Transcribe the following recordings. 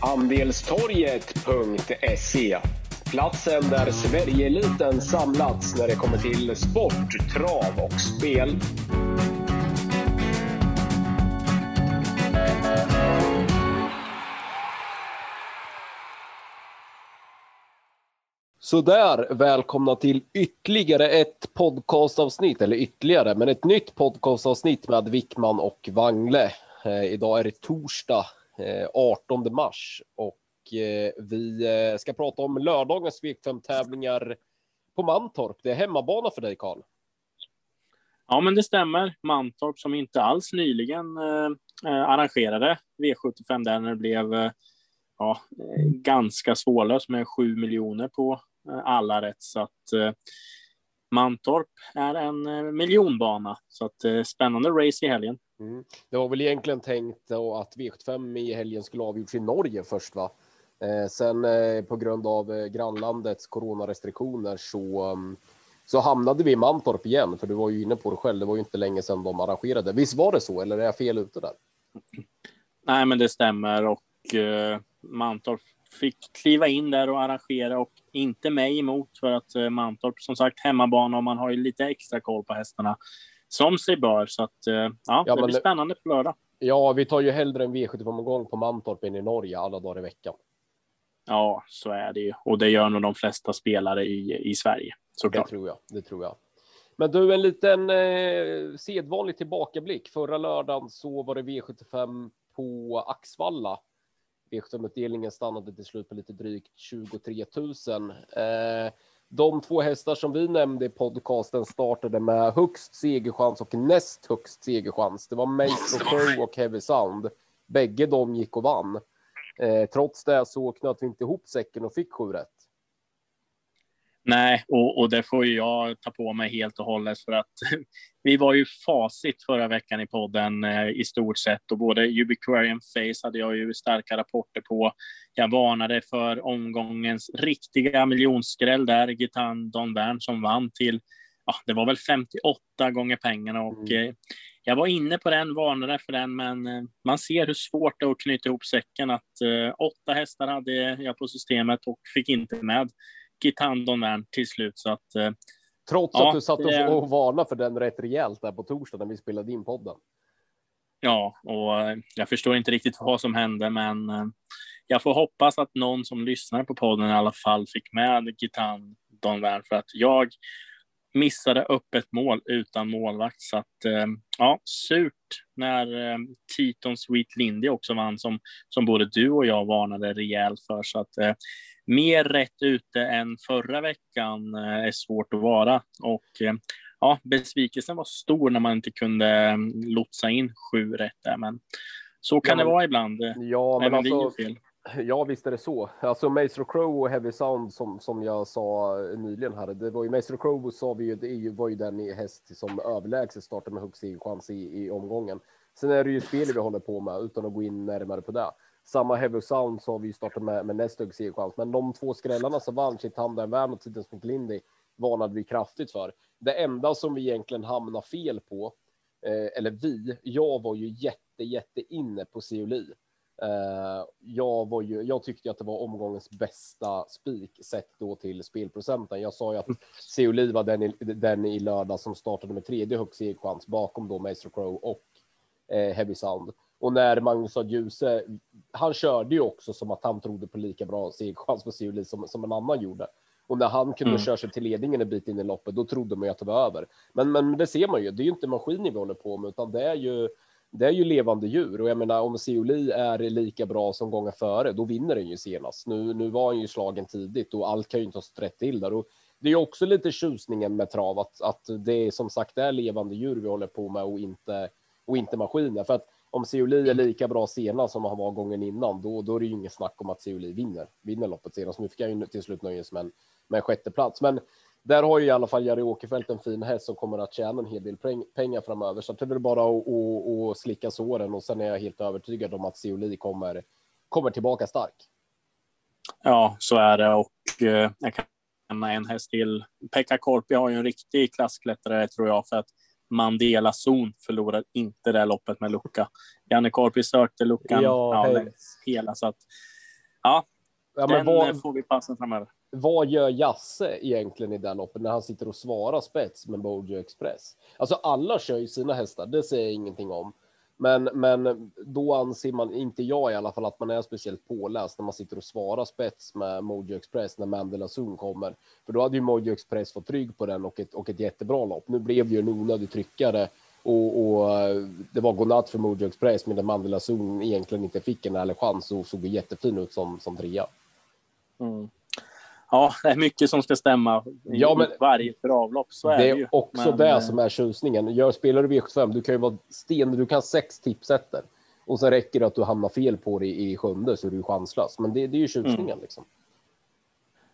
Andelstorget.se Platsen där Sverigeeliten samlats när det kommer till sport, trav och spel. Sådär, välkomna till ytterligare ett podcastavsnitt, eller ytterligare, men ett nytt podcastavsnitt med Wickman och Wangle. Eh, idag är det torsdag Eh, 18 mars och eh, vi eh, ska prata om lördagens V5-tävlingar på Mantorp. Det är hemmabana för dig, Karl. Ja, men det stämmer. Mantorp som inte alls nyligen eh, arrangerade V75 där när det blev eh, ja, ganska svårlöst med sju miljoner på Eh, alla rätt. Så att eh, Mantorp är en eh, miljonbana. Så att spännande race i helgen. Mm. Det var väl egentligen tänkt att V75 i helgen skulle avgjorts i Norge först, va? Eh, sen eh, på grund av eh, grannlandets coronarestriktioner så um, så hamnade vi i Mantorp igen, för du var ju inne på det själv. Det var ju inte länge sedan de arrangerade. Visst var det så, eller är jag fel ute där? Nej, men det stämmer och eh, Mantorp fick kliva in där och arrangera och inte mig emot för att eh, Mantorp som sagt hemmabana och man har ju lite extra koll på hästarna som sig bör. Så att eh, ja, ja det blir spännande på lördag. Ja, vi tar ju hellre en V75-omgång på Mantorp än i Norge alla dagar i veckan. Ja, så är det ju och det gör nog de flesta spelare i, i Sverige. Såklart. Det tror jag. Det tror jag. Men du, en liten eh, sedvanlig tillbakablick. Förra lördagen så var det V75 på Axvalla V75-utdelningen stannade till slut på lite drygt 23 000. Eh, de två hästar som vi nämnde i podcasten startade med högst segerchans och näst högst segerchans. Det var Maestro Crow och Heavy Sound. Bägge de gick och vann. Eh, trots det så knöt vi inte ihop säcken och fick sju rätt. Nej, och, och det får ju jag ta på mig helt och hållet för att vi var ju facit förra veckan i podden eh, i stort sett och både Ubiquarian Face hade jag ju starka rapporter på. Jag varnade för omgångens riktiga miljonskräll där, Gitan Don Bern som vann till, ja, det var väl 58 gånger pengarna och mm. eh, jag var inne på den, varnade för den, men eh, man ser hur svårt det är att knyta ihop säcken. Att eh, åtta hästar hade jag på systemet och fick inte med Gitandon Van till slut. Så att, eh, Trots ja, att du satt det... och varnade för den rätt rejält där på torsdag när vi spelade in podden. Ja, och eh, jag förstår inte riktigt vad som hände, men eh, jag får hoppas att någon som lyssnar på podden i alla fall fick med Gitan Don för att jag missade öppet mål utan målvakt. Så att, ja, surt när Titon Sweet Lindy också vann som, som både du och jag varnade rejält för. Så att mer rätt ute än förra veckan eh, är svårt att vara. Och eh, ja, besvikelsen var stor när man inte kunde mm, lotsa in sju rätt där, men så kan ja, det vara ibland. Ja, men alltså, fel. Ja, visst är det så. Alltså Maestro Crow och Heavy Sound som, som jag sa nyligen här. Det var ju Maestro Crow sa vi ju, det var ju den häst som överlägset startade med högst chans i, i omgången. Sen är det ju spel vi håller på med utan att gå in närmare på det. Samma Heavy Sound så har vi startat med, med näst högst chans, men de två skrällarna som vann, Chitan Värn och Tidens McLindy, varnade vi kraftigt för. Det enda som vi egentligen hamnar fel på, eh, eller vi, jag var ju jätte, jätte inne på Seoli. Eh, jag, var ju, jag tyckte att det var omgångens bästa spik sett då till spelprocenten. Jag sa ju att Seoli var den i, den i lördag som startade med tredje högst chans bakom då Maestro Crow och eh, Heavy Sound. Och när Magnus A. Djuse, han körde ju också som att han trodde på lika bra segerchans på Seuli som, som en annan gjorde. Och när han kunde mm. köra sig till ledningen en bit in i loppet, då trodde man ju att det var över. Men, men det ser man ju, det är ju inte maskiner vi håller på med, utan det är ju, det är ju levande djur. Och jag menar, om Seoli är lika bra som gånger före, då vinner den ju senast. Nu, nu var han ju slagen tidigt och allt kan ju inte ha rätt till där. Och det är också lite tjusningen med trav, att, att det är som sagt är levande djur vi håller på med och inte, och inte maskiner. För att om Seoli är lika bra senast som han var gången innan, då, då är det ju inget snack om att Seoli vinner, vinner loppet senast. Nu fick jag ju till slut nöja med en, med en sjätte plats. Men där har ju i alla fall Jari Åkerfeldt en fin häst som kommer att tjäna en hel del pengar framöver. Så det är väl bara att, att, att slicka såren och sen är jag helt övertygad om att Seoli kommer, kommer tillbaka stark. Ja, så är det och eh, jag kan nämna en häst till. Pekka Korpi har ju en riktig klassklättrare tror jag för att Mandela zon förlorar inte det loppet med lucka. Janne Korpi sökte luckan ja, ja, hela så att ja, ja den vad, får vi passa framöver. Vad gör Jasse egentligen i den loppet när han sitter och svarar spets med Bojo Express? Alltså alla kör ju sina hästar, det säger jag ingenting om. Men, men då anser man, inte jag i alla fall, att man är speciellt påläst när man sitter och svarar spets med Mojo Express när Mandela Zoom kommer. För då hade ju Mojo Express fått rygg på den och ett, och ett jättebra lopp. Nu blev det ju en onödig tryckare och, och eh, det var godnatt för Mojo Express medan Mandela Zoom egentligen inte fick en ärlig chans och såg jättefin ut som, som trea. Mm. Ja, det är mycket som ska stämma ja, men varje travlopp. Så är det är ju. också men, det eh, som är tjusningen. Gör, spelar du V75, du kan ju vara sten, du kan sex tipsetter och så räcker det att du hamnar fel på det i, i sjunde så är du chanslös. Men det, det är ju tjusningen mm. liksom.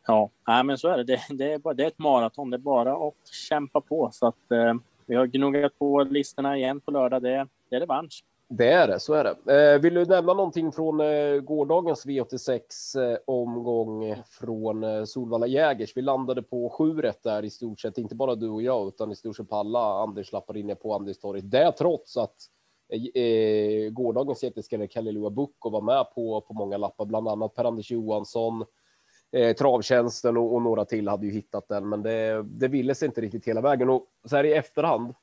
Ja, nej, men så är det. Det, det, är bara, det är ett maraton. Det är bara att kämpa på så att eh, vi har gnuggat på listorna igen på lördag. Det, det är revansch. Det är det, så är det. Eh, vill du nämna någonting från eh, gårdagens V86 eh, omgång från Solvalla Jägers? Vi landade på sju rätt där i stort sett, inte bara du och jag, utan i stort sett på alla Anders lappar inne på Anderstorget. Det trots att eh, gårdagens jätteskalle Kalle Lua Bukko var med på, på många lappar, bland annat Per-Anders Johansson, eh, Travtjänsten och, och, några till hade ju hittat den, men det, det ville sig inte riktigt hela vägen. Och så här i efterhand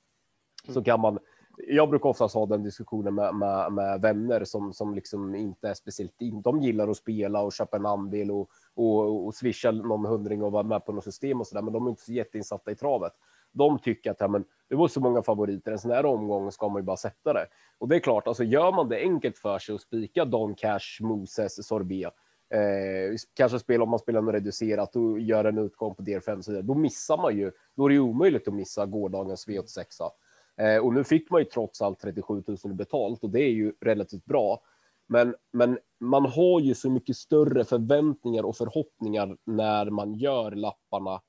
så kan man jag brukar oftast ha den diskussionen med, med, med, vänner som, som liksom inte är speciellt in. De gillar att spela och köpa en andel och, och, och swisha någon hundring och vara med på något system och så där, men de är inte så jätteinsatta i travet. De tycker att ja, men, det var så många favoriter, en sån här omgång ska man ju bara sätta det. Och det är klart, alltså gör man det enkelt för sig och spika Don Cash, Moses, Sorbet, eh, kanske spela om man spelar något reducerat och gör en utgång på DR5 så då missar man ju. Då är det omöjligt att missa gårdagens V86. Eh, och nu fick man ju trots allt 37 000 betalt och det är ju relativt bra. Men, men man har ju så mycket större förväntningar och förhoppningar när man gör lapparna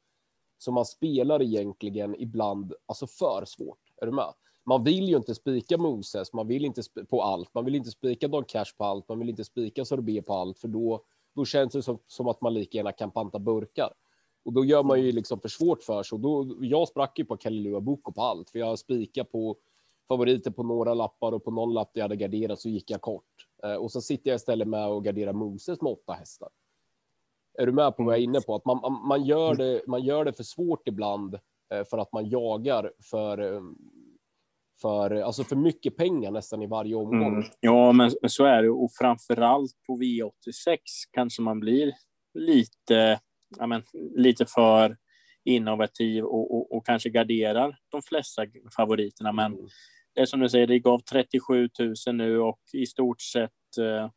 så man spelar egentligen ibland alltså för svårt. Är du med? Man vill ju inte spika Moses, man vill inte på allt, man vill inte spika Don Cash på allt, man vill inte spika Sorbet på allt, för då, då känns det som, som att man lika gärna kan panta burkar. Och då gör man ju liksom för svårt för sig. Och då, jag sprack ju på Kalilua Boko på allt, för jag spikar på favoriter på några lappar och på någon lapp där jag hade garderat så gick jag kort. Eh, och så sitter jag istället med och garderar Moses med åtta hästar. Är du med på vad jag är inne på? Att man, man, gör, det, man gör det för svårt ibland eh, för att man jagar för, eh, för, alltså för mycket pengar nästan i varje omgång. Mm. Ja, men så är det. Och framför allt på V86 kanske man blir lite ja, men, lite för innovativ och, och, och, kanske garderar de flesta favoriterna. Men mm. det är som du säger, det gav 37 000 nu och i stort sett eh,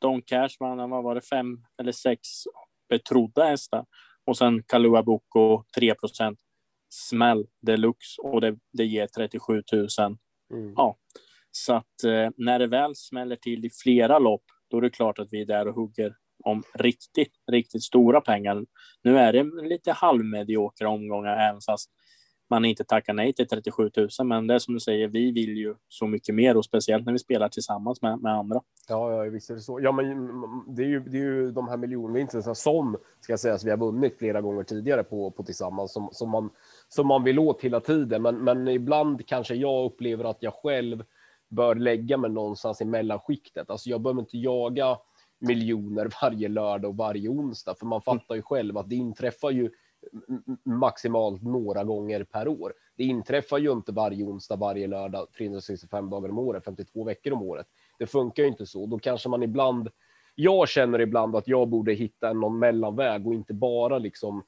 Don Cash, man, vad var det, fem eller sex betrodda hästar och sen Kalua Boko 3% smäll deluxe och det, det ger 37 000. Mm. Ja, så att eh, när det väl smäller till i flera lopp, då är det klart att vi är där och hugger om riktigt, riktigt stora pengar. Nu är det lite halvmediokra omgångar, även fast man inte tackar nej till 37 000. Men det är som du säger, vi vill ju så mycket mer och speciellt när vi spelar tillsammans med, med andra. Ja, ja, visst är det så. Ja, men mm, mm, det är ju, det är ju de här miljonvinsterna som ska sägas vi har vunnit flera gånger tidigare på, på tillsammans som, som, man, som man vill åt hela tiden. Men, men ibland kanske jag upplever att jag själv bör lägga mig någonstans i mellanskiktet. Alltså jag behöver inte jaga miljoner varje lördag och varje onsdag, för man fattar ju själv att det inträffar ju maximalt några gånger per år. Det inträffar ju inte varje onsdag, varje lördag, 365 dagar om året, 52 veckor om året. Det funkar ju inte så. Då kanske man ibland. Jag känner ibland att jag borde hitta någon mellanväg och inte bara liksom.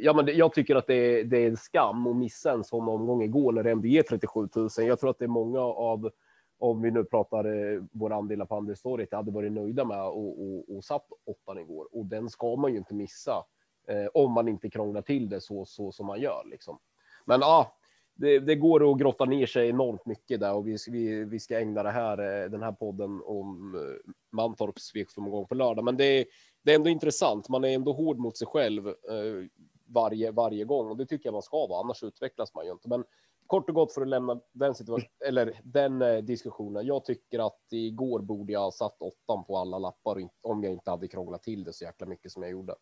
Ja, men jag tycker att det är, det är en skam att missa en sån omgång igår när det ändå är 37 000. Jag tror att det är många av om vi nu pratar eh, vår andelar på Andelstorget, hade varit nöjda med och, och, och satt åttan igår och den ska man ju inte missa eh, om man inte krånglar till det så, så som man gör liksom. Men ja, det, det, går att grotta ner sig enormt mycket där och vi, vi, vi ska ägna det här, eh, den här podden om eh, Mantorps svekframgång på lördag. Men det är, det är ändå intressant. Man är ändå hård mot sig själv eh, varje, varje gång och det tycker jag man ska vara, annars utvecklas man ju inte. Men kort och gott för att lämna den situationen eller den eh, diskussionen. Jag tycker att igår borde jag ha satt åttan på alla lappar om jag inte hade krånglat till det så jäkla mycket som jag gjorde.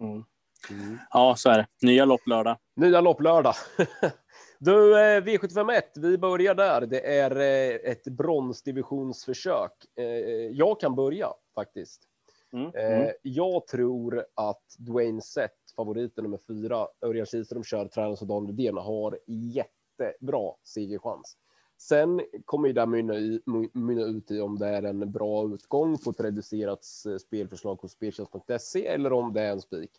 Mm. Mm. Ja, så är det. Nya lopp lördag. Nya lopp lördag. Du, eh, V751, vi börjar där. Det är eh, ett bronsdivisionsförsök. Eh, jag kan börja faktiskt. Mm. Mm. Jag tror att Dwayne Sett, favoriten nummer fyra, Örjan Kihlström kör, tränas och Dan Rydén, har jättebra segerchans. Sen kommer ju det mynna, ut i om det är en bra utgång på ett reducerat eh, spelförslag hos speltjänst.se eller om det är en spik.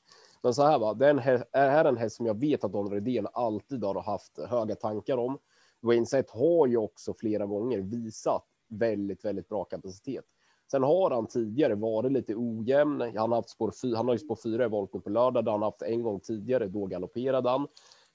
Men så här va, det är, en häst, är en häst som jag vet att Don Redén alltid har haft höga tankar om. Wayne Sett har ju också flera gånger visat väldigt, väldigt bra kapacitet. Sen har han tidigare varit lite ojämn. Han har haft spår fy, han har ju spår fyra i volten på lördag, där han haft en gång tidigare. Då galopperade han.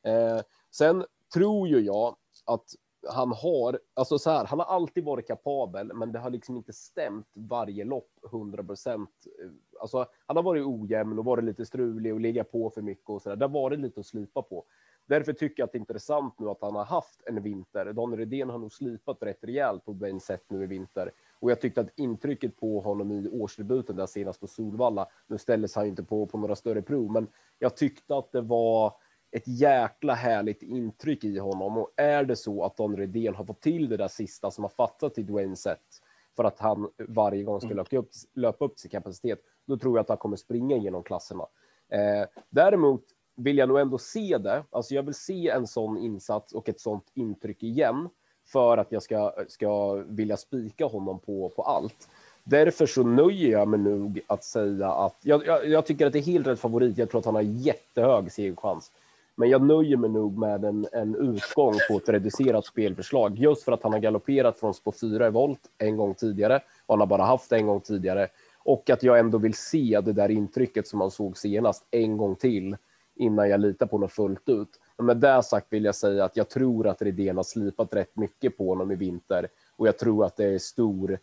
Eh, sen tror ju jag att han har, alltså så här, han har alltid varit kapabel, men det har liksom inte stämt varje lopp 100 procent. Eh, alltså, han har varit ojämn och varit lite strulig och legat på för mycket och så där. Det har varit lite att slipa på. Därför tycker jag att det är intressant nu att han har haft en vinter. Daniel Redén har nog slipat rätt rejält på Ben sätt nu i vinter och jag tyckte att intrycket på honom i årsdebuten där senast på Solvalla. Nu ställdes han inte på på några större prov, men jag tyckte att det var ett jäkla härligt intryck i honom. Och är det så att Don Redén har fått till det där sista som har fattat till Dwayne Sett för att han varje gång ska mm. löpa upp, löpa upp sin kapacitet, då tror jag att han kommer springa genom klasserna. Eh, däremot vill jag nog ändå se det. Alltså jag vill se en sån insats och ett sånt intryck igen för att jag ska, ska vilja spika honom på, på allt. Därför så nöjer jag mig nog att säga att jag, jag, jag tycker att det är helt rätt favorit. Jag tror att han har jättehög segerchans. Men jag nöjer mig nog med en, en utgång på ett reducerat spelförslag just för att han har galopperat från spår 4 i volt en gång tidigare och han har bara haft en gång tidigare och att jag ändå vill se det där intrycket som man såg senast en gång till innan jag litar på honom fullt ut. Med det sagt vill jag säga att jag tror att Redén har slipat rätt mycket på honom i vinter och jag tror att det är stor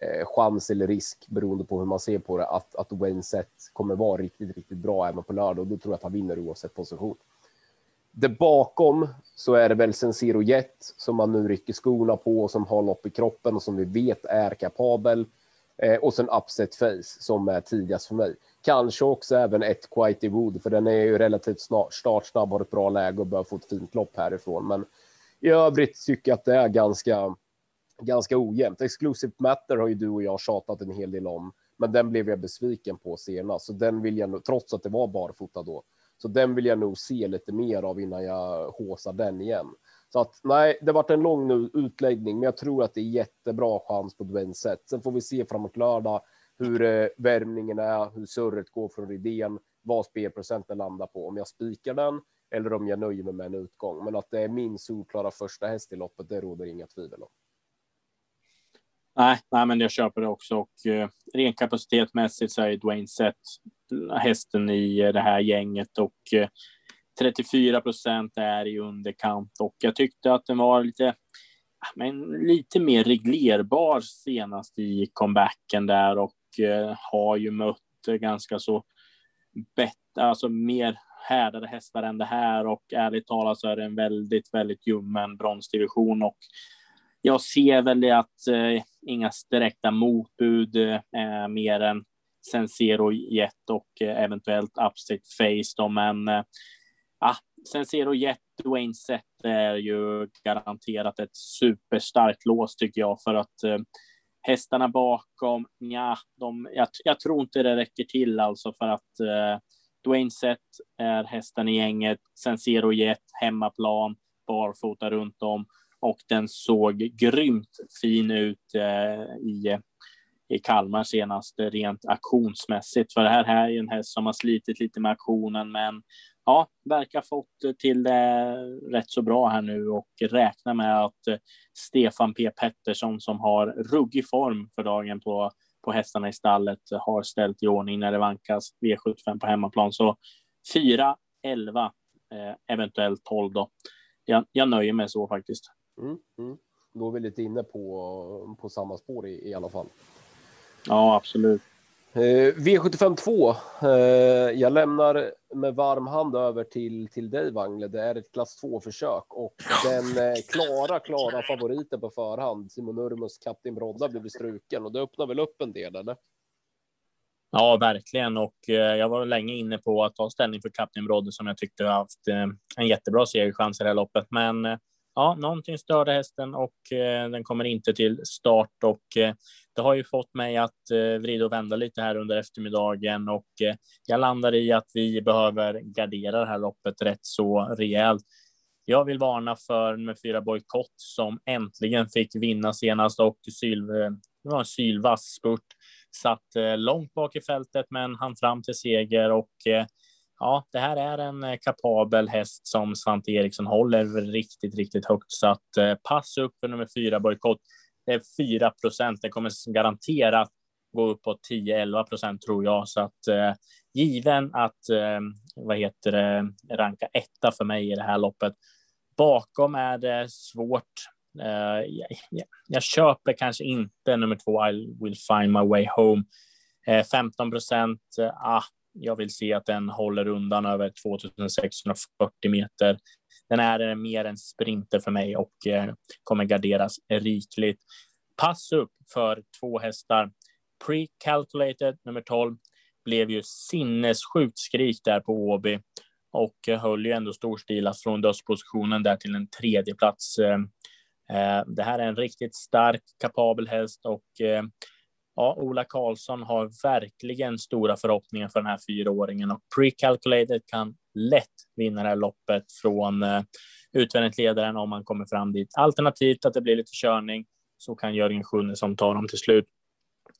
eh, chans eller risk beroende på hur man ser på det att, att Wayne Seth kommer vara riktigt, riktigt bra även på lördag och då tror jag att han vinner oavsett position. Det bakom så är det väl Sensiro Jet som man nu rycker skorna på och som har lopp i kroppen och som vi vet är kapabel. Eh, och sen Upset Face som är tidigast för mig. Kanske också även ett Quite Wood för den är ju relativt snart, startsnabb, har ett bra läge och bör få ett fint lopp härifrån. Men i övrigt tycker jag att det är ganska, ganska ojämnt. Exclusive Matter har ju du och jag tjatat en hel del om, men den blev jag besviken på senast, så den vill jag, nog, trots att det var barfota då, så den vill jag nog se lite mer av innan jag håsar den igen. Så att nej, det varit en lång utläggning, men jag tror att det är jättebra chans på Dwayne Set. Sen får vi se framåt lördag hur eh, värmningen är, hur surret går från idén, vad spelprocenten landar på, om jag spikar den eller om jag nöjer mig med en utgång. Men att det är min solklara första häst i loppet, det råder inga tvivel om. Nej, nej, men jag köper det också och eh, ren kapacitetmässigt så är Dwayne Sett hästen i eh, det här gänget och eh, 34 procent är i underkant och jag tyckte att den var lite, men lite mer reglerbar senast i comebacken där och eh, har ju mött ganska så bättre, alltså mer härdade hästar än det här och ärligt talat så är det en väldigt, väldigt ljummen bronsdivision och jag ser väl det att eh, inga direkta motbud eh, eh mer än Sensero Jet och eh, eventuellt Upstate Face. Då, men eh, ah, sen ser du Jet, Dwayne Sett är ju garanterat ett superstarkt lås tycker jag för att eh, hästarna bakom, ja, de, jag, jag, tror inte det räcker till alltså för att eh, Dwayne Sett är hästen i gänget, Sen Zero Jet, hemmaplan, barfota runt om och den såg grymt fin ut eh, i, i Kalmar senast rent aktionsmässigt. För det här, här är en häst som har slitit lite med aktionen, men ja, verkar fått till det rätt så bra här nu och räknar med att Stefan P Pettersson som har ruggig form för dagen på på hästarna i stallet har ställt i ordning när det vankas V75 på hemmaplan. Så 4, 11, eh, eventuellt 12 då. Jag, jag nöjer mig så faktiskt. Mm, mm. Då är vi lite inne på, på samma spår i, i alla fall. Ja, absolut. Eh, V75 2. Eh, jag lämnar med varm hand över till, till dig Wangle. Det är ett klass 2 försök och den eh, klara, klara favoriten på förhand, Simon Urmus Kapten Brodda, blev struken och det öppnar väl upp en del eller? Ja, verkligen. Och jag var länge inne på att ta ställning för Captain Brodde som jag tyckte har haft en jättebra segerchans i det här loppet. Men ja, någonting störde hästen och den kommer inte till start och det har ju fått mig att eh, vrida och vända lite här under eftermiddagen och eh, jag landar i att vi behöver gardera det här loppet rätt så rejält. Jag vill varna för nummer fyra Boykott som äntligen fick vinna senast och syl, det var en sylvass spurt satt eh, långt bak i fältet, men han fram till seger och eh, ja, det här är en eh, kapabel häst som Svante Eriksson håller riktigt, riktigt högt. Så att pass upp för nummer fyra bojkott. Det är 4 procent. Det kommer garanterat gå upp på 10-11 procent tror jag. Så att eh, given att eh, vad heter det, ranka etta för mig i det här loppet. Bakom är det svårt. Eh, jag, jag, jag, köper kanske inte nummer två, I will find my way home. Eh, 15 procent, eh, ah, jag vill se att den håller undan över 2640 meter. Den är mer en sprinter för mig och eh, kommer garderas rikligt. Pass upp för två hästar. Pre-calculated nummer 12 blev ju sinnessjukt skrik där på Åby och höll ju ändå storstilat från dödspositionen där till en tredje plats eh, eh, det här är en riktigt stark, kapabel häst och ja, Ola Karlsson har verkligen stora förhoppningar för den här fyraåringen och pre-calculated kan lätt vinna det här loppet från uh, utvändigt ledaren om man kommer fram dit. Alternativt att det blir lite körning så kan Jörgen Sjunnesson ta dem till slut.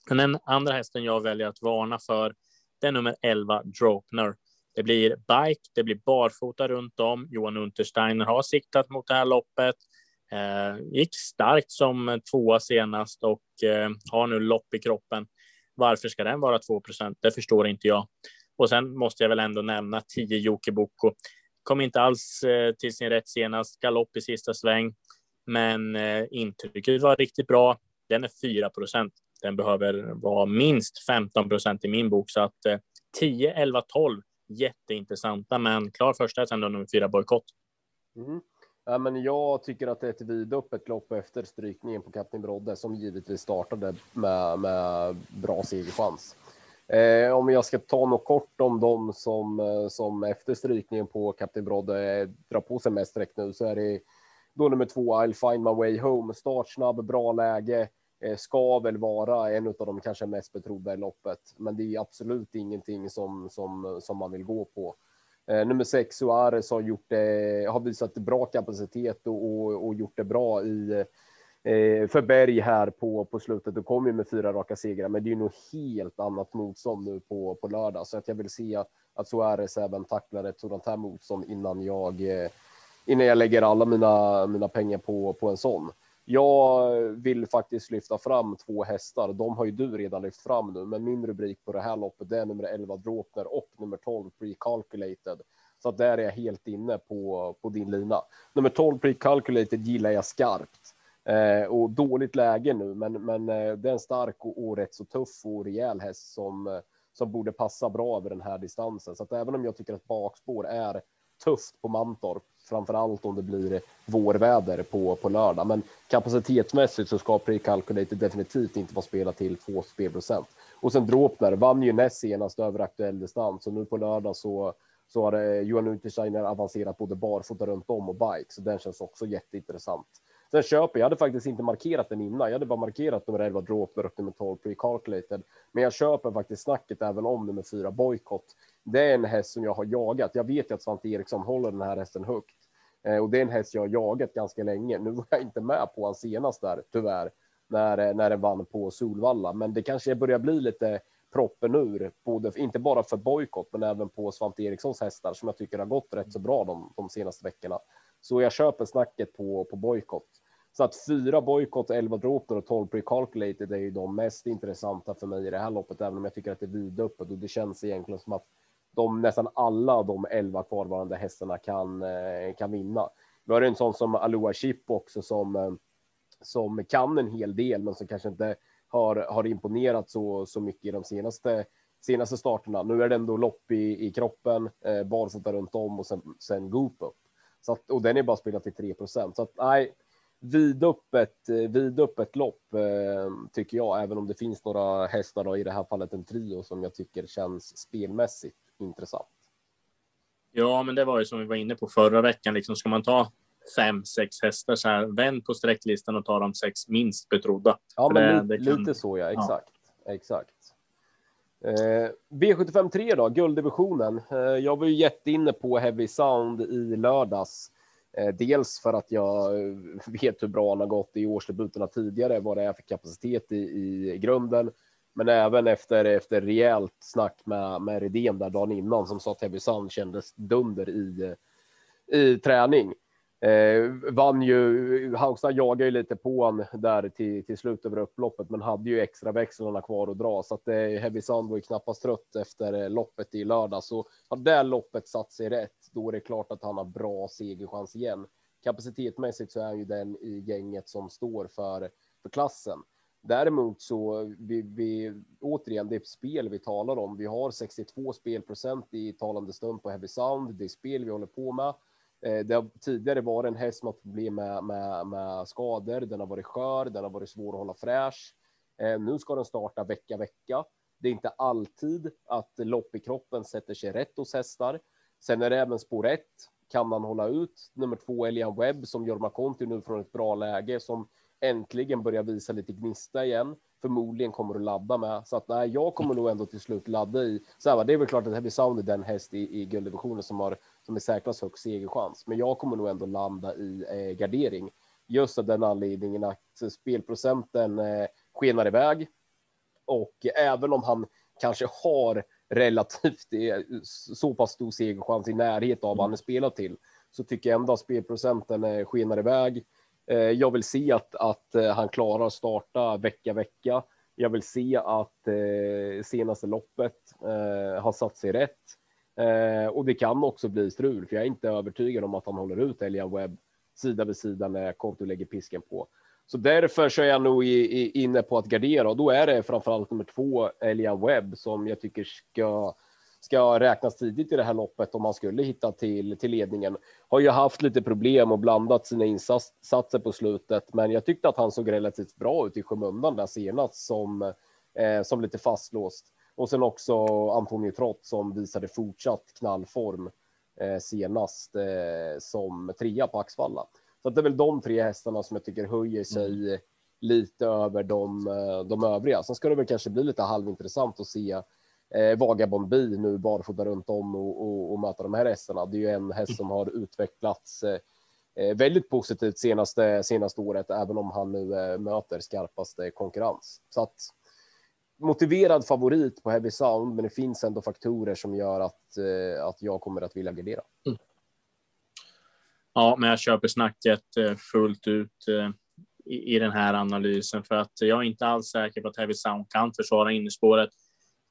Men den andra hästen jag väljer att varna för det är nummer 11 Dropner. Det blir bike, det blir barfota runt om. Johan Untersteiner har siktat mot det här loppet. Eh, gick starkt som tvåa senast och eh, har nu lopp i kroppen. Varför ska den vara 2% Det förstår inte jag. Och sen måste jag väl ändå nämna 10 Jocke Boko. Kom inte alls eh, till sin rätt senast, galopp i sista sväng, men eh, intrycket var riktigt bra. Den är 4% Den behöver vara minst 15% i min bok, så att eh, 10, 11, 12 jätteintressanta, men klar första är sen då nummer fyra bojkott. Mm. Ja, men jag tycker att det är ett vidöppet lopp efter strykningen på Kapten Brodde som givetvis startade med, med bra segerchans. Eh, om jag ska ta något kort om dem som, eh, som efter strykningen på Kapten Brodde eh, drar på sig mest sträck nu så är det då nummer två I'll find my way home. Startsnabb, bra läge, eh, ska väl vara en av de kanske mest betrodda i loppet. Men det är absolut ingenting som, som, som man vill gå på. Eh, nummer sex, Suarez, har, gjort det, har visat bra kapacitet och, och, och gjort det bra i, eh, för Berg här på, på slutet. och kom ju med fyra raka segrar, men det är ju nog helt annat motstånd nu på, på lördag. Så att jag vill se att, Suarez även tacklar ett sådant här motstånd innan jag, eh, innan jag lägger alla mina, mina pengar på, på en sån. Jag vill faktiskt lyfta fram två hästar. De har ju du redan lyft fram nu, men min rubrik på det här loppet det är nummer 11 Dropner och nummer 12 Precalculated. Så att där är jag helt inne på, på din lina. Nummer 12 Precalculated gillar jag skarpt. Eh, och dåligt läge nu, men, men eh, det är en stark och, och rätt så tuff och rejäl häst som, eh, som borde passa bra över den här distansen. Så att även om jag tycker att bakspår är tufft på Mantorp, framför allt om det blir vårväder på, på lördag. Men kapacitetsmässigt så ska pre-calculated definitivt inte vara spelat till 2 spelprocent. Och sen Dropner vann ju näst senast över aktuell distans och nu på lördag så så har eh, Johan Untersteiner avancerat både barfota runt om och bike, så den känns också jätteintressant. Sen köper jag hade faktiskt inte markerat den innan. Jag hade bara markerat nummer 11 droper och nummer 12 Precalculated. Men jag köper faktiskt snacket även om nummer 4 Boycott. Det är en häst som jag har jagat. Jag vet ju att Svante Eriksson håller den här hästen högt eh, och det är en häst jag har jagat ganska länge. Nu var jag inte med på han senast där tyvärr när eh, när den vann på Solvalla, men det kanske börjar bli lite proppen ur, både, inte bara för bojkott, men även på Svante Erikssons hästar som jag tycker har gått rätt så bra de, de senaste veckorna. Så jag köper snacket på, på bojkott. Så att fyra bojkott, elva Droper och 12 Precalculated är ju de mest intressanta för mig i det här loppet, även om jag tycker att det är vidöppet och det känns egentligen som att de nästan alla de 11 kvarvarande hästarna kan, eh, kan vinna. Vi har en sån som Aloha Chip också som, eh, som kan en hel del, men som kanske inte har, har imponerat så, så mycket i de senaste, senaste starterna. Nu är det ändå lopp i, i kroppen, eh, barfota runt om och sen, sen Goop upp. Så att, och den är bara spelat till 3 procent. Så att nej, vidöppet, vidöppet lopp eh, tycker jag, även om det finns några hästar då, i det här fallet en trio som jag tycker känns spelmässigt intressant. Ja, men det var ju som vi var inne på förra veckan. Liksom, ska man ta fem, sex hästar så här, vänd på sträcklistan och ta de sex minst betrodda. Ja, men det, det kan... lite så ja, exakt. Ja. Exakt. Eh, V75 3 då, gulddivisionen. Eh, jag var ju jätteinne på Heavy Sound i lördags. Eh, dels för att jag eh, vet hur bra han har gått i årsdebuterna tidigare, vad det är för kapacitet i, i grunden. Men även efter, efter rejält snack med, med Redén där dagen innan som sa att Heavy Sun kändes dunder i, i träning. Eh, vann ju, Halmstad jagade ju lite på han där till, till slut över upploppet, men hade ju extra växlarna kvar att dra så att eh, Heavy Sun var ju knappast trött efter eh, loppet i lördag. Så har det loppet satt sig rätt, då är det klart att han har bra segerchans igen. Kapacitetmässigt så är han ju den i gänget som står för, för klassen. Däremot så vi, vi återigen det är spel vi talar om. Vi har 62 spelprocent i talande stund på Heavy Sound. Det är spel vi håller på med. Eh, det har tidigare varit en häst som har problem med, med, med skador. Den har varit skör, den har varit svår att hålla fräsch. Eh, nu ska den starta vecka vecka. Det är inte alltid att lopp i kroppen sätter sig rätt hos hästar. Sen är det även spår 1. Kan man hålla ut nummer två Elian Webb som Jorma Conti nu från ett bra läge som äntligen börjar visa lite gnista igen förmodligen kommer att ladda med. Så att nej, jag kommer nog ändå till slut ladda i. Så här, det är väl klart att Heavy Sound är den häst i, i gulddivisionen som har som är säkrast högst segerchans. Men jag kommer nog ändå landa i eh, gardering just av den anledningen att spelprocenten eh, skenar iväg. Och även om han kanske har relativt så pass stor segerchans i närhet av vad han är spelat till så tycker jag ändå att spelprocenten eh, skenar iväg. Eh, jag vill se att, att eh, han klarar att starta vecka vecka. Jag vill se att eh, senaste loppet eh, har satt sig rätt. Eh, och det kan också bli strul, för jag är inte övertygad om att han håller ut Elian Webb sida vid sida när Konto lägger pisken på. Så därför så är jag nog i, i, inne på att gardera och då är det framförallt nummer två Elia Webb som jag tycker ska ska räknas tidigt i det här loppet om man skulle hitta till, till ledningen. Har ju haft lite problem och blandat sina insatser på slutet, men jag tyckte att han såg relativt bra ut i skymundan där senast som, eh, som lite fastlåst. Och sen också Antonio Trott som visade fortsatt knallform eh, senast eh, som trea på Axvalla. Så det är väl de tre hästarna som jag tycker höjer sig mm. lite över de, eh, de övriga. Sen ska det väl kanske bli lite halvintressant att se eh, Vagabond B nu barfota runt om och, och, och möta de här hästarna. Det är ju en häst som har utvecklats eh, eh, väldigt positivt senaste senaste året, även om han nu eh, möter skarpaste konkurrens. Så att motiverad favorit på Heavy Sound, men det finns ändå faktorer som gör att eh, att jag kommer att vilja gardera. Mm. Ja, men jag köper snacket eh, fullt ut eh, i, i den här analysen för att jag är inte alls säker på att Heavy Sound kan försvara innerspåret.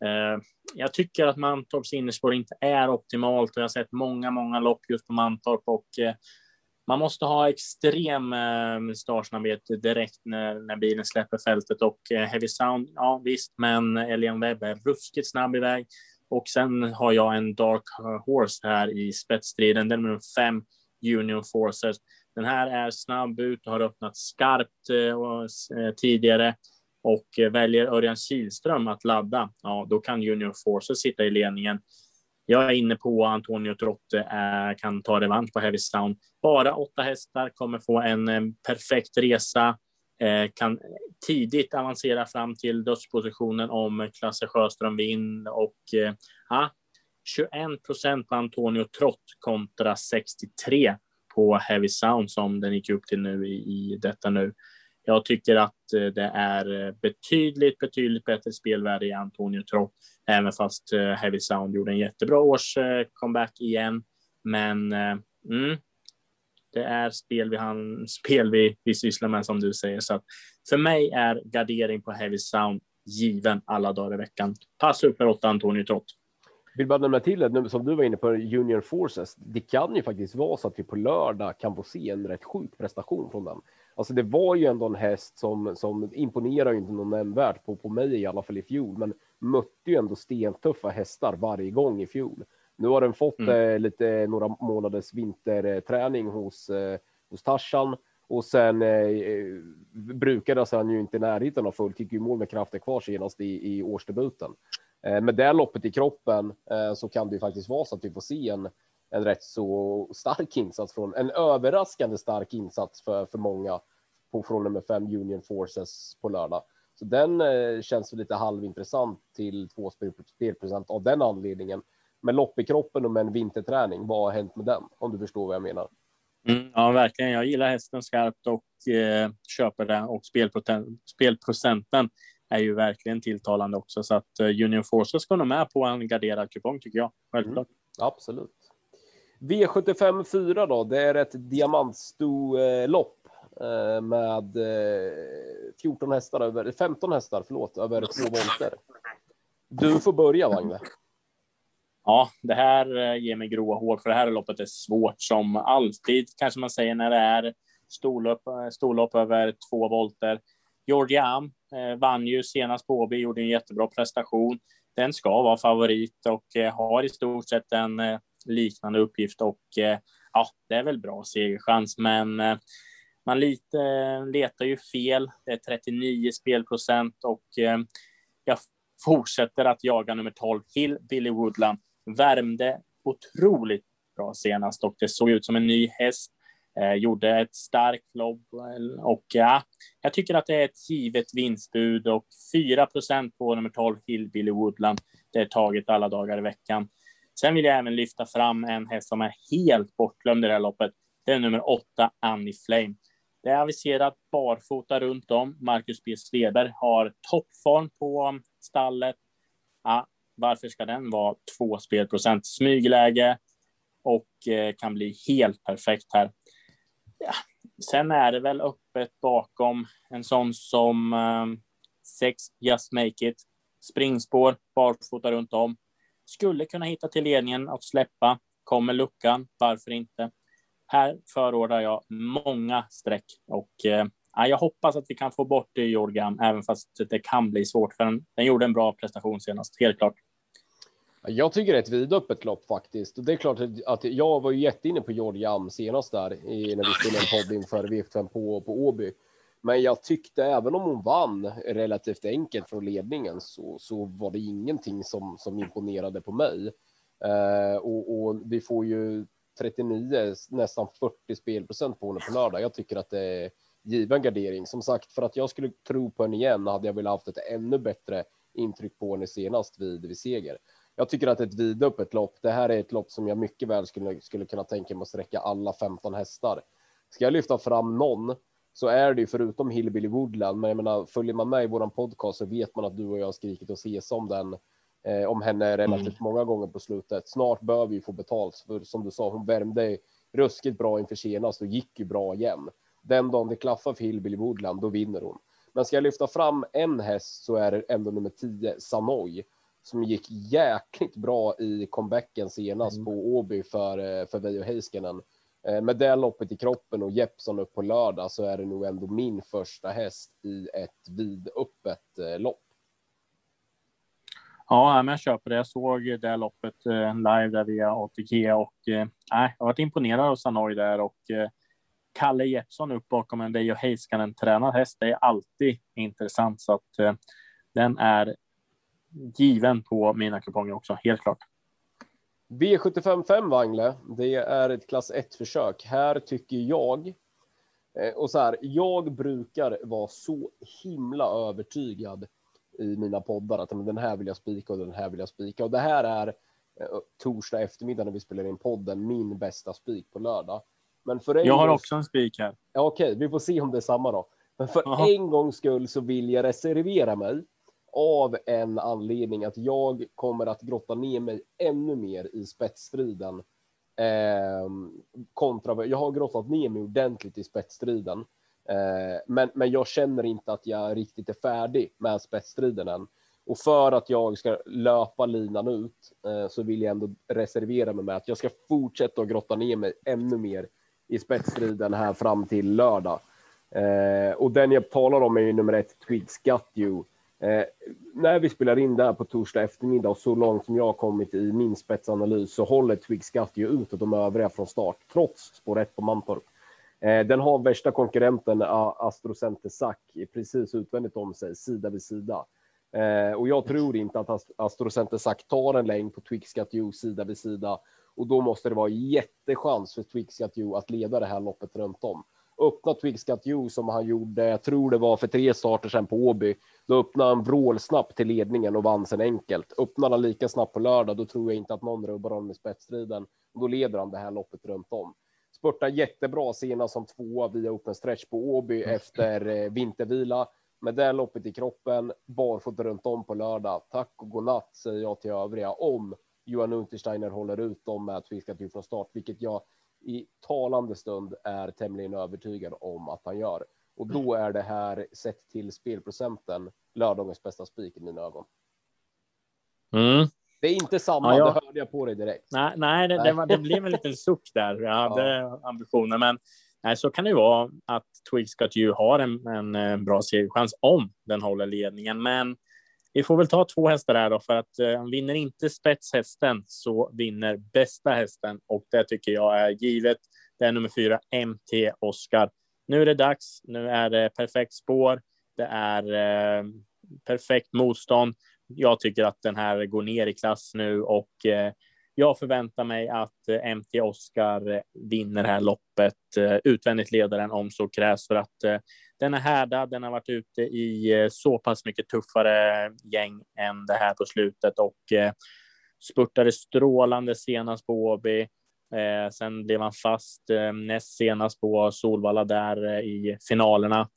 Eh, jag tycker att Mantorps innerspår inte är optimalt och jag har sett många, många lopp just på Mantorp och man måste ha extrem startsnabbhet direkt när, när bilen släpper fältet och Heavy Sound, ja visst, men Elian Webb är ruskigt snabb iväg. Och sen har jag en Dark Horse här i spetsstriden, den nummer fem, Union Forces. Den här är snabb ut och har öppnat skarpt eh, eh, tidigare och eh, väljer Örjan Kihlström att ladda, ja, då kan Union Forces sitta i ledningen. Jag är inne på Antonio Trotte eh, kan ta revansch på Heavy Sound. Bara åtta hästar kommer få en, en perfekt resa. Eh, kan tidigt avancera fram till dödspositionen om Klasse Sjöström vinner och eh, ja, 21 procent på Antonio Trott kontra 63 på Heavy Sound som den gick upp till nu i, i detta nu. Jag tycker att eh, det är eh, betydligt, betydligt bättre spelvärde i Antonio Trott, även fast eh, Heavy Sound gjorde en jättebra års comeback igen. Men mm, det är spel vi, han, spel vi, vi sysslar med som du säger. Så att för mig är gardering på Heavy Sound given alla dagar i veckan. Pass upp med åtta Antonio Trott. Vill bara nämna till att som du var inne på Junior Forces. Det kan ju faktiskt vara så att vi på lördag kan få se en rätt sjuk prestation från den. Alltså det var ju ändå en häst som, som imponerar inte någon nämnvärt på, på mig i alla fall i fjol, men mötte ju ändå stentuffa hästar varje gång i fjol. Nu har den fått mm. eh, lite några månaders vinterträning hos, eh, hos Tarzan och sen eh, eh brukades han ju inte i närheten av fullt, gick ju mål med krafter kvar senast i, i årsdebuten. Eh, med det loppet i kroppen eh, så kan det ju faktiskt vara så att vi får se en, en rätt så stark insats från en överraskande stark insats för, för många på från nummer fem Union Forces på lördag. Så den eh, känns lite halvintressant till två spelprocent av den anledningen. Med lopp i kroppen och med en vinterträning, vad har hänt med den? Om du förstår vad jag menar. Mm, ja, verkligen. Jag gillar hästen skarpt och eh, köper den och spelprocenten är ju verkligen tilltalande också. Så att eh, Union Forces ska nog med på en garderad kupong tycker jag. Självklart. Mm, absolut. V75 4 då, det är ett diamantstolopp eh, med eh, 14 hästar över 15 hästar, förlåt, över två volter. Du får börja Vagne. Ja, det här eh, ger mig gråa hår för det här loppet är svårt som alltid kanske man säger när det är storlopp, eh, storlopp över två volter. Georgia Am eh, vann ju senast på Åby, gjorde en jättebra prestation. Den ska vara favorit och eh, har i stort sett en eh, liknande uppgift och eh, ja, det är väl bra segerchans, men man lite, letar ju fel. Det är 39 spelprocent och jag fortsätter att jaga nummer 12, Hill Billy Woodland. Värmde otroligt bra senast och det såg ut som en ny häst. Eh, gjorde ett starkt lopp eh, och ja, jag tycker att det är ett givet vinstbud och 4% på nummer 12 Hillbilly Woodland. Det är taget alla dagar i veckan. Sen vill jag även lyfta fram en häst som är helt bortglömd i det här loppet. Det är nummer 8 Annie Flame. Det är aviserat barfota runt om. Marcus B. Sveber har toppform på stallet. Ja, varför ska den vara två spelprocent smygläge och eh, kan bli helt perfekt här ja, sen är det väl öppet bakom en sån som eh, Sex Just Make It. Springspår, barfota runt om. Skulle kunna hitta till ledningen att släppa. Kommer luckan, varför inte? Här förordar jag många streck och eh, jag hoppas att vi kan få bort det i Jorgan, även fast det kan bli svårt för den, den gjorde en bra prestation senast, helt klart. Jag tycker det är ett vidöppet lopp faktiskt. Det är klart att jag var ju jätteinne på George Jam senast där i, när vi spelade en podd inför V75 på, på Åby. Men jag tyckte även om hon vann relativt enkelt från ledningen så, så var det ingenting som, som imponerade på mig. Eh, och, och, vi får ju 39, nästan 40 spelprocent på henne på lördag. Jag tycker att det är given gardering. Som sagt, för att jag skulle tro på henne igen hade jag velat haft ett ännu bättre intryck på henne senast vid, vid seger jag tycker att det är ett vidöppet lopp. Det här är ett lopp som jag mycket väl skulle, skulle kunna tänka mig att sträcka alla 15 hästar. Ska jag lyfta fram någon så är det ju förutom Hillbilly Woodland. Men jag menar, följer man med i våran podcast så vet man att du och jag har skrikit och ses om den eh, om henne relativt mm. många gånger på slutet. Snart bör vi få betalt för som du sa, hon värmde ruskigt bra inför senast och gick ju bra igen. Den dagen det klaffar för Hillbilly Woodland, då vinner hon. Men ska jag lyfta fram en häst så är det ändå nummer 10 Sanoy som gick jäkligt bra i comebacken senast mm. på Åby för, eh, för Veijo Heiskanen. Eh, med det loppet i kroppen och Jeppson upp på lördag så är det nog ändå min första häst i ett vidöppet eh, lopp. Ja, men jag köper det. Jag såg det loppet live där via ATG och äh, jag har varit imponerad av Sanoy där och Kalle Jeppsson upp bakom en Veijo Heiskanen tränad häst. Det är alltid intressant så att den är given på mina kuponger också, helt klart. V75 Wangle, det är ett klass 1 försök. Här tycker jag eh, och så här, jag brukar vara så himla övertygad i mina poddar att den här vill jag spika och den här vill jag spika och det här är eh, torsdag eftermiddag när vi spelar in podden min bästa spik på lördag. Men för en jag har gång... också en spik här. Ja, Okej, okay, vi får se om det är samma då. Men för Aha. en gångs skull så vill jag reservera mig av en anledning att jag kommer att grotta ner mig ännu mer i spetsstriden. Eh, kontra, jag har grottat ner mig ordentligt i spetsstriden, eh, men, men jag känner inte att jag riktigt är färdig med spetsstriden än. Och för att jag ska löpa linan ut eh, så vill jag ändå reservera mig med att jag ska fortsätta att grotta ner mig ännu mer i spetsstriden här fram till lördag. Eh, och den jag talar om är ju nummer ett, Twigs Got You Eh, när vi spelar in där på torsdag eftermiddag och så långt som jag har kommit i min spetsanalys så håller Twig Skatt ju ut de övriga från start trots spår 1 på Mantorp. Eh, den har värsta konkurrenten Astrocenter Sack precis utvändigt om sig, sida vid sida. Eh, och jag tror inte att Astrocenter Sack tar en längd på Twixcat U sida vid sida och då måste det vara jättechans för Twixcat U att leda det här loppet runt om. Öppna Twixcat U som han gjorde, jag tror det var för tre starter sedan på Åby. Då öppnade han vrålsnabbt till ledningen och vann sen enkelt. Öppnar han lika snabbt på lördag, då tror jag inte att någon rubbar honom i spetsstriden. Då leder han det här loppet runt om. Spurtar jättebra senast som tvåa via open stretch på Åby mm. efter eh, vintervila. Med det loppet i kroppen, barfota runt om på lördag. Tack och godnatt säger jag till övriga om Johan Untersteiner håller ut dem med Twiskat från start, vilket jag i talande stund är tämligen övertygad om att han gör. Och då är det här sett till spelprocenten lördagens bästa spik i mina ögon. Mm. Det är inte samma, ja, det hörde jag på dig direkt. Nej, nej, det, det, var, det blev en liten suck där. Jag hade ja. ambitioner, men nej, så kan det vara att Twigs Got You har en, en, en eh, bra segerchans om den håller ledningen. Men vi får väl ta två hästar här då, för att eh, vinner inte spetshästen så vinner bästa hästen och det tycker jag är givet. Det är nummer fyra, MT Oscar. Nu är det dags. Nu är det perfekt spår. Det är eh, perfekt motstånd jag tycker att den här går ner i klass nu och eh, jag förväntar mig att eh, MT Oscar eh, vinner det här loppet eh, utvändigt ledaren om så krävs för att den är härdad. Den har varit ute i så pass mycket tuffare gäng än det här på slutet och spurtade strålande senast på Åby. Eh, sen blev han fast eh, näst senast på Solvalla där eh, i finalerna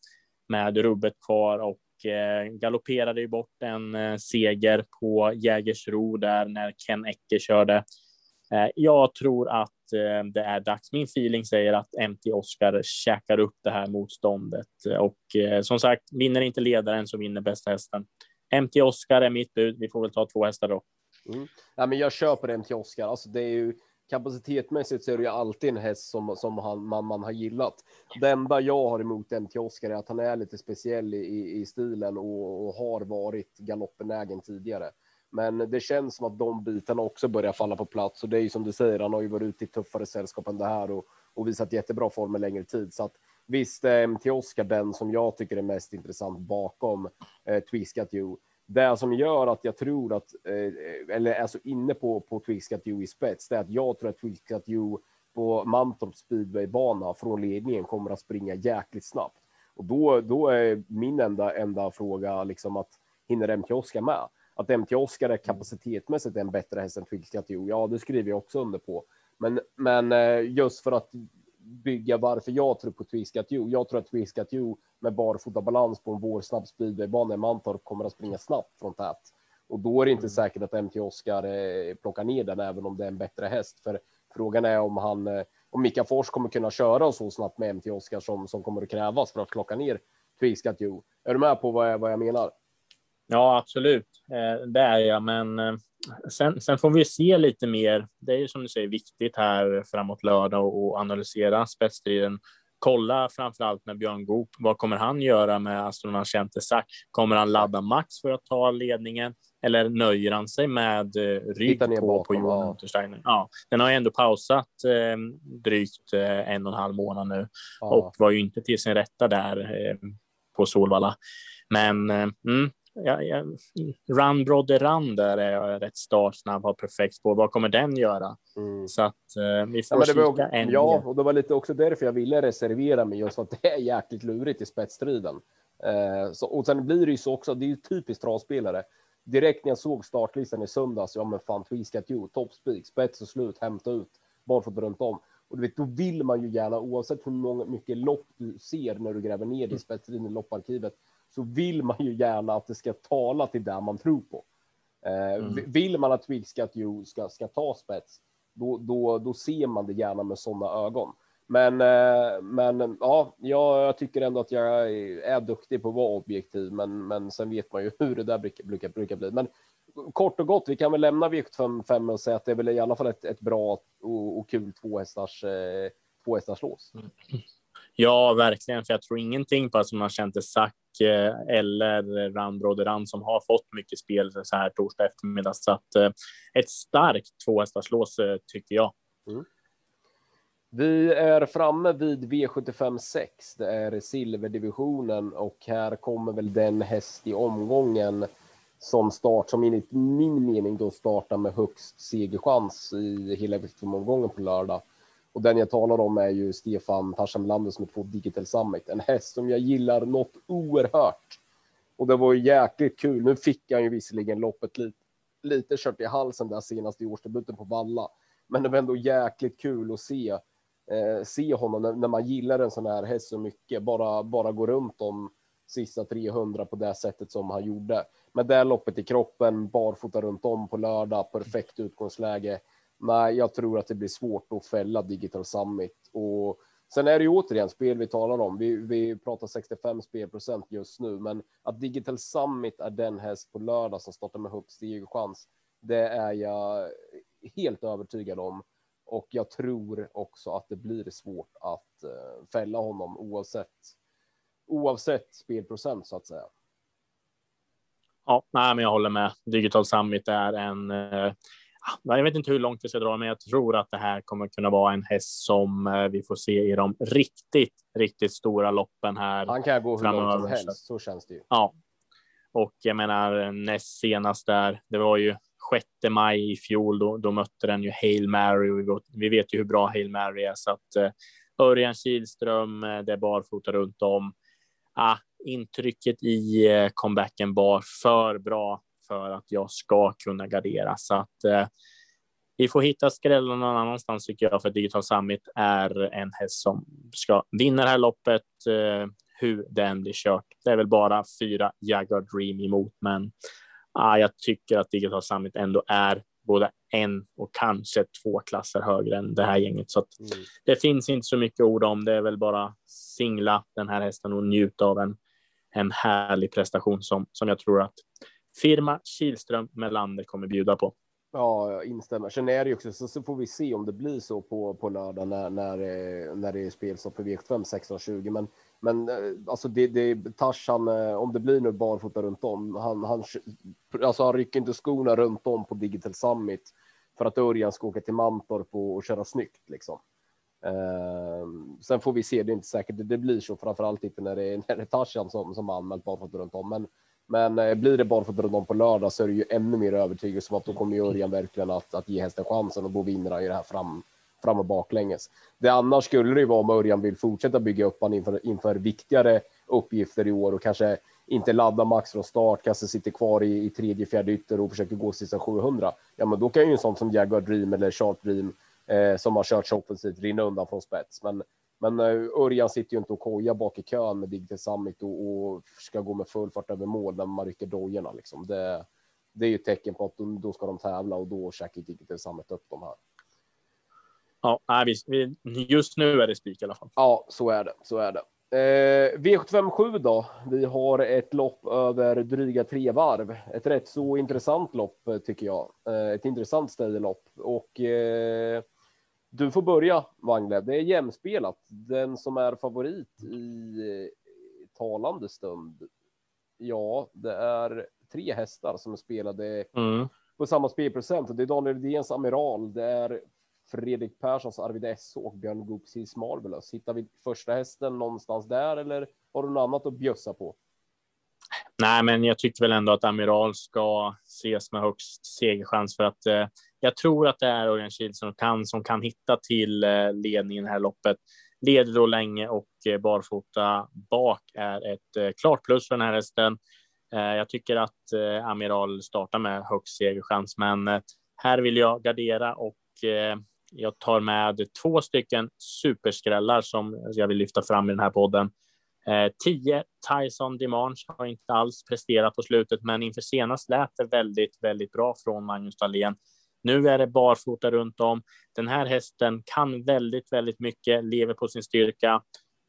med rubbet kvar och Eh, galopperade ju bort en eh, seger på Jägersro där när Ken Ecke körde. Eh, jag tror att eh, det är dags. Min feeling säger att MT Oscar käkar upp det här motståndet eh, och som sagt, vinner inte ledaren så vinner bästa hästen. MT Oscar är mitt bud. Vi får väl ta två hästar då. Mm. Ja, men jag köper MT Oscar. Alltså, det är ju kapacitetmässigt så är det ju alltid en häst som, som han, man, man har gillat. Det enda jag har emot MT Oscar är att han är lite speciell i, i stilen och, och har varit galoppenägen tidigare. Men det känns som att de bitarna också börjar falla på plats och det är ju som du säger, han har ju varit ute i tuffare sällskap än det här och, och visat jättebra form en längre tid. Så att visst eh, är MT Oscar den som jag tycker är mest intressant bakom eh, Twiskat You det som gör att jag tror att, eh, eller är så inne på, på Twigscat U i spets, det är att jag tror att Twigscat U på Mantorp speedwaybana från ledningen kommer att springa jäkligt snabbt. Och då, då är min enda, enda fråga liksom att hinner MT Oskar med? Att MT Oskar är kapacitetmässigt en bättre häst än Twigscat U, ja det skriver jag också under på. Men, men eh, just för att bygga varför jag tror på Twiskat U. Jag tror att Twiskat U med barfotabalans på en vårsnabb speedwaybana i Mantorp kommer att springa snabbt från tät. Och då är det inte mm. säkert att MT Oscar eh, plockar ner den, även om det är en bättre häst. För frågan är om han, eh, om Mika Fors kommer kunna köra så snabbt med MT Oscar som, som kommer att krävas för att plocka ner Twiskat U. Är du med på vad jag, vad jag menar? Ja, absolut. Eh, det är jag, men eh, sen, sen, får vi se lite mer. Det är ju som du säger viktigt här framåt lördag och analysera spetsstriden. Kolla framför allt med Björn Goop. Vad kommer han göra med Astronaut Centesac? Kommer han ladda max för att ta ledningen eller nöjer han sig med eh, rygg på, på Johan Untersteiner? Ja, den har ju ändå pausat eh, drygt eh, en och en halv månad nu ja. och var ju inte till sin rätta där eh, på Solvalla. Men eh, mm, ja, ja, Run Brodde Run där är rätt startsnabb, har perfekt spår. Vad kommer den göra? Mm. Så att eh, vi får ja, kika var, en Ja, och det var lite också därför jag ville reservera mig just för att det är jäkligt lurigt i spetsstriden. Eh, så, och sen blir det ju så också, det är ju typiskt travspelare. Direkt när jag såg startlistan i söndags, ja men fan, Twiskat You, toppspik, spets och slut, hämta ut, barfota runt om. Och du vet, då vill man ju gärna, oavsett hur många, mycket lopp du ser när du gräver ner i mm. spetsstriden i lopparkivet, så vill man ju gärna att det ska tala till det man tror på. Eh, mm. Vill man att Twigscat You ska, ska ta spets, då, då, då ser man det gärna med sådana ögon. Men, eh, men ja, jag tycker ändå att jag är duktig på att vara objektiv, men, men sen vet man ju hur det där brukar, brukar, brukar bli. Men kort och gott, vi kan väl lämna V75 och säga att det är väl i alla fall ett, ett bra och, och kul tvåhästars, eh, tvåhästars lås. Mm. Ja, verkligen, för jag tror ingenting på att man känt eh, Eh, eller Randroderan som har fått mycket spel så här torsdag eftermiddag. Så att eh, ett starkt tvåhästarslås eh, tycker jag. Mm. Vi är framme vid V75 6. Det är silverdivisionen och här kommer väl den häst i omgången som start som enligt min mening då startar med högst segerchans i hela V75-omgången på lördag. Och den jag talar om är ju Stefan Tarzan Melander som är två Digital Summit. En häst som jag gillar något oerhört. Och det var ju jäkligt kul. Nu fick han ju visserligen loppet lite, lite kört i halsen där senast i årsdebuten på Valla. Men det var ändå jäkligt kul att se, eh, se honom när, när, man gillar en sån här häst så mycket. Bara, bara gå runt om sista 300 på det sättet som han gjorde. Med det loppet i kroppen, barfota runt om på lördag, perfekt utgångsläge. Nej, jag tror att det blir svårt att fälla Digital Summit och sen är det ju återigen spel vi talar om. Vi, vi pratar 65 spelprocent just nu, men att Digital Summit är den häst på lördag som startar med högst chans. Det är jag helt övertygad om och jag tror också att det blir svårt att eh, fälla honom oavsett oavsett spelprocent så att säga. Ja, nej, men jag håller med. Digital Summit är en eh, jag vet inte hur långt vi ska dra, men jag tror att det här kommer kunna vara en häst som eh, vi får se i de riktigt, riktigt stora loppen här. Han kan gå hur långt som helst, så känns det ju. Ja, och jag menar näst senast där, det var ju 6 maj i fjol, då, då mötte den ju Hail Mary och vi, vi vet ju hur bra Hail Mary är så att uh, Örjan Kihlström, det är barfota runt om. Ah, intrycket i comebacken var för bra för att jag ska kunna gardera. Så att eh, vi får hitta skrällen någon annanstans tycker jag, för Digital Summit är en häst som ska vinna det här loppet. Eh, hur den blir kört. Det är väl bara fyra Jaguar Dream emot, men ah, jag tycker att Digital Summit ändå är både en och kanske två klasser högre än det här gänget. Så mm. det finns inte så mycket ord om. Det är väl bara singla den här hästen och njuta av en, en härlig prestation som, som jag tror att firma Kilström Melander kommer bjuda på. Ja, jag instämmer. Sen är det ju också så, så får vi se om det blir så på, på lördag när, när, eh, när det är spelstopp för V75 16.20. Men, men eh, alltså det, det Tarzan, eh, om det blir nu barfota runt om, han, han, alltså han rycker inte skorna runt om på Digital Summit för att Örjan ska åka till Mantorp och, och köra snyggt liksom. Eh, sen får vi se, det är inte säkert det, det blir så, framförallt inte när det är, när det är Tarzan som, som anmält barfota runt om. Men men eh, blir det bara för att dra dem på lördag så är det ju ännu mer övertygelse om att då kommer Örjan verkligen att, att ge hästen chansen och då vinner han ju det här fram, fram och baklänges. Det annars skulle det ju vara om Örjan vill fortsätta bygga upp han inför, inför viktigare uppgifter i år och kanske inte ladda max från start, kanske sitter kvar i, i tredje, fjärde ytter och försöker gå sista 700. Ja, men då kan ju en sån som Jaguar Dream eller Chart Dream eh, som har kört så offensivt rinna undan från spets. Men men uh, Örjan sitter ju inte och kojar bak i kön med Digital Summit och, och ska gå med full fart över mål när man rycker dojorna. Liksom. Det, det är ju ett tecken på att de, då ska de tävla och då käkar Digital Summit upp de här. Ja, vi, just nu är det spik i alla fall. Ja, så är det. Så är det. Eh, V757 då. Vi har ett lopp över dryga tre varv. Ett rätt så intressant lopp tycker jag. Eh, ett intressant städelopp och eh, du får börja, Wangle. Det är jämspelat. Den som är favorit i talande stund. Ja, det är tre hästar som spelade mm. på samma spelprocent. Det är Daniel Redéns Amiral. Det är Fredrik Perssons Arvid S och Björn Goops Marvelous. Hittar vi första hästen någonstans där eller har du något annat att bjussa på? Nej, men jag tycker väl ändå att Amiral ska ses med högst segerchans för att eh, jag tror att det är Örjan Kihlström kan, som kan hitta till eh, ledningen i det här loppet. Leder då länge och eh, barfota bak är ett eh, klart plus för den här hästen. Jag tycker att Amiral startar med högst segerchans, men här vill jag gardera och jag tar med två stycken superskrällar som jag vill lyfta fram i den här podden. 10 Tyson Dimanche har inte alls presterat på slutet, men inför senast lät det väldigt, väldigt bra från Magnus Dahlén. Nu är det barfota runt om. Den här hästen kan väldigt, väldigt mycket, lever på sin styrka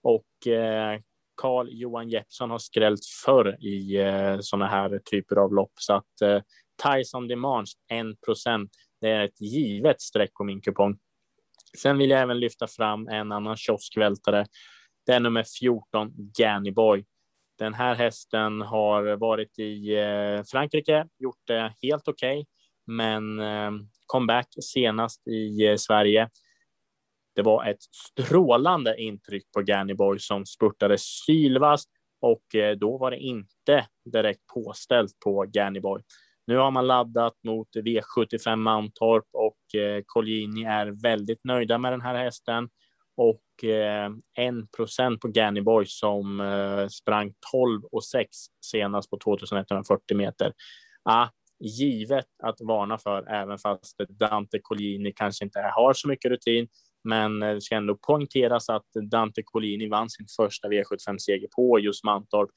och eh, Carl Johan Jeppsson har skrällt förr i eh, sådana här typer av lopp så att eh, Tyson Dimanche 1 procent. Det är ett givet streck på min kupong. Sen vill jag även lyfta fram en annan kioskvältare det är nummer 14, Ganny Boy. Den här hästen har varit i eh, Frankrike, gjort det helt okej, okay, men ehm, comeback senast i eh, Sverige. det var ett strålande intryck på Ganny Boy som spurtade sylvast och eh, då var det inte direkt påställt på Ganny Boy. Nu har man laddat mot V75 Mantorp och eh, Collini är väldigt nöjda med den här hästen och eh, en procent på Gannyboy som sprang 12 och 6 senast på 2140 meter. Ah, givet att varna för, även fast Dante Collini kanske inte har så mycket rutin. Men det ska ändå poängteras att Dante Collini vann sin första V75-seger på just Mantorp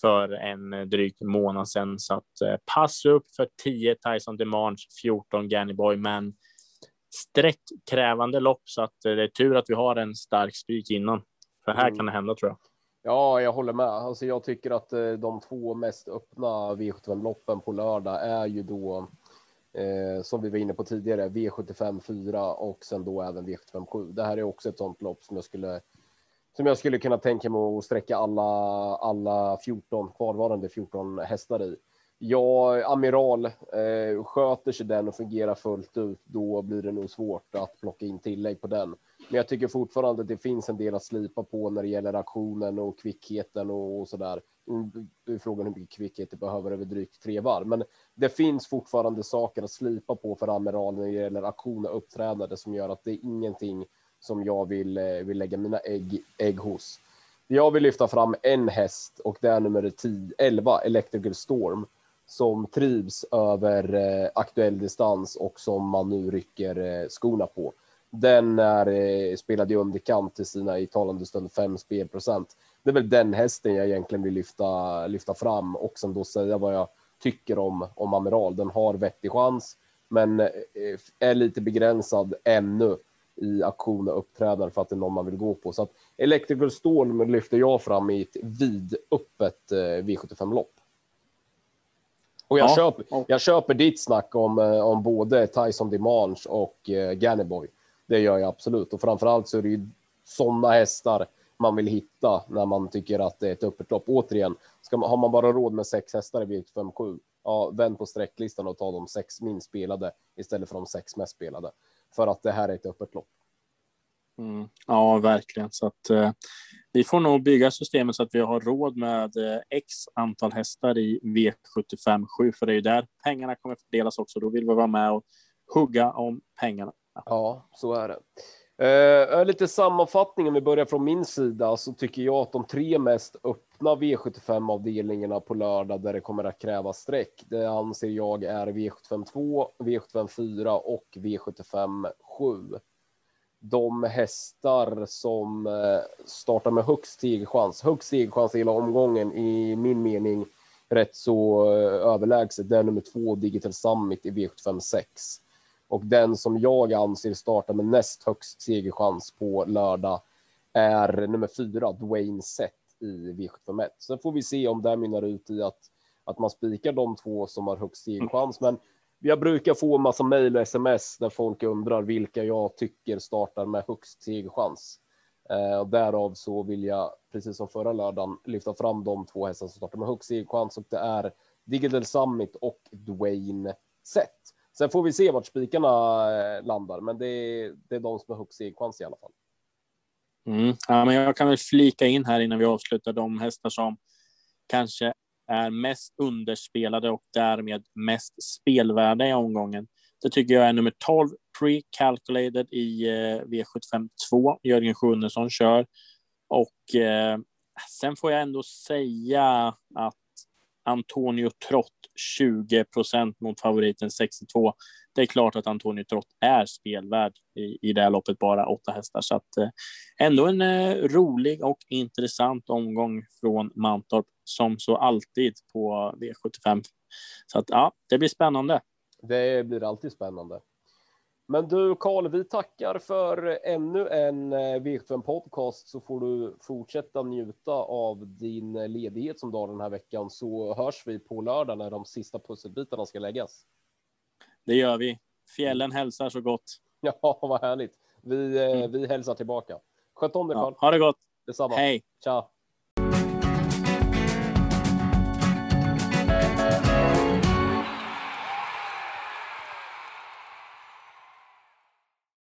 för en dryg månad sedan. Så att eh, pass upp för 10 Tyson Demange, 14 Gannyboy, men sträckkrävande lopp så att eh, det är tur att vi har en stark spik innan. För här mm. kan det hända tror jag. Ja, jag håller med. Alltså, jag tycker att eh, de två mest öppna V75-loppen på lördag är ju då eh, som vi var inne på tidigare, V75 4 och sen då även V75 7. Det här är också ett sånt lopp som jag skulle som jag skulle kunna tänka mig att sträcka alla alla 14 kvarvarande 14 hästar i. Ja, Amiral eh, sköter sig den och fungerar fullt ut, då blir det nog svårt att plocka in tillägg på den. Men jag tycker fortfarande att det finns en del att slipa på när det gäller aktionen och kvickheten och, och så där. är mm, frågan hur mycket kvickhet det behöver över drygt tre varv, men det finns fortfarande saker att slipa på för Amiral när det gäller aktion och uppträdande som gör att det är ingenting som jag vill, eh, vill lägga mina ägg, ägg hos. Jag vill lyfta fram en häst och det är nummer 10, 11, Electrical Storm som trivs över eh, aktuell distans och som man nu rycker eh, skorna på. Den är eh, spelad i underkant till sina i talande stund 5 spelprocent. Det är väl den hästen jag egentligen vill lyfta, lyfta fram och sen då säga vad jag tycker om, om Amiral. Den har vettig chans, men är lite begränsad ännu i aktion och uppträdande för att det är någon man vill gå på. Så att Electrical Storm lyfter jag fram i ett vidöppet V75-lopp. Och jag, ja. köper, jag köper ditt snack om, eh, om både Tyson Demange och Gannyboy. Det gör jag absolut. Och framförallt så är det ju sådana hästar man vill hitta när man tycker att det är ett öppet lopp. Återigen, ska man, har man bara råd med sex hästar i V757, ja, vänd på sträcklistan och ta de sex minst spelade istället för de sex mest spelade. För att det här är ett öppet lopp. Mm. Ja, verkligen. Så att, eh, vi får nog bygga systemet så att vi har råd med eh, x antal hästar i V75 7, för det är ju där pengarna kommer fördelas också. Då vill vi vara med och hugga om pengarna. Ja, så är det. Eh, lite sammanfattning om vi börjar från min sida så tycker jag att de tre mest öppna V75 avdelningarna på lördag där det kommer att krävas streck. Det anser jag är V75 2, V75 4 och V75 7 de hästar som eh, startar med högst segerchans. Högst segerchans i hela omgången i min mening rätt så eh, överlägset. Det är nummer två Digital Summit i V75 6 och den som jag anser startar med näst högst segerchans på lördag är nummer fyra Dwayne Sett i V751. Sen får vi se om det mynnar ut i att att man spikar de två som har högst segerchans, men jag brukar få en massa mejl och sms där folk undrar vilka jag tycker startar med högst segerchans. Eh, därav så vill jag, precis som förra lördagen, lyfta fram de två hästar som startar med högst segerchans och det är Digital Summit och Dwayne Sett. Sen får vi se vart spikarna eh, landar, men det är, det är de som har högst segchans i alla fall. Mm. Ja, men jag kan väl flika in här innan vi avslutar de hästar som kanske är mest underspelade och därmed mest spelvärda i omgången. Det tycker jag är nummer 12, Pre-Calculated i eh, V75 2. Jörgen Sjunnesson kör. Och eh, sen får jag ändå säga att Antonio Trott 20 procent mot favoriten 62. Det är klart att Antonio Trott är spelvärd i, i det här loppet, bara åtta hästar. Så att, eh, ändå en eh, rolig och intressant omgång från Mantorp som så alltid på V75. Så att ja, det blir spännande. Det blir alltid spännande. Men du Karl, vi tackar för ännu en eh, V75 podcast så får du fortsätta njuta av din ledighet som har den här veckan så hörs vi på lördag när de sista pusselbitarna ska läggas. Det gör vi. Fjällen hälsar så gott. Ja, vad härligt. Vi, eh, mm. vi hälsar tillbaka. Sköt om dig Karl. Ja, ha det gott. Detsamma. Hej. Ciao.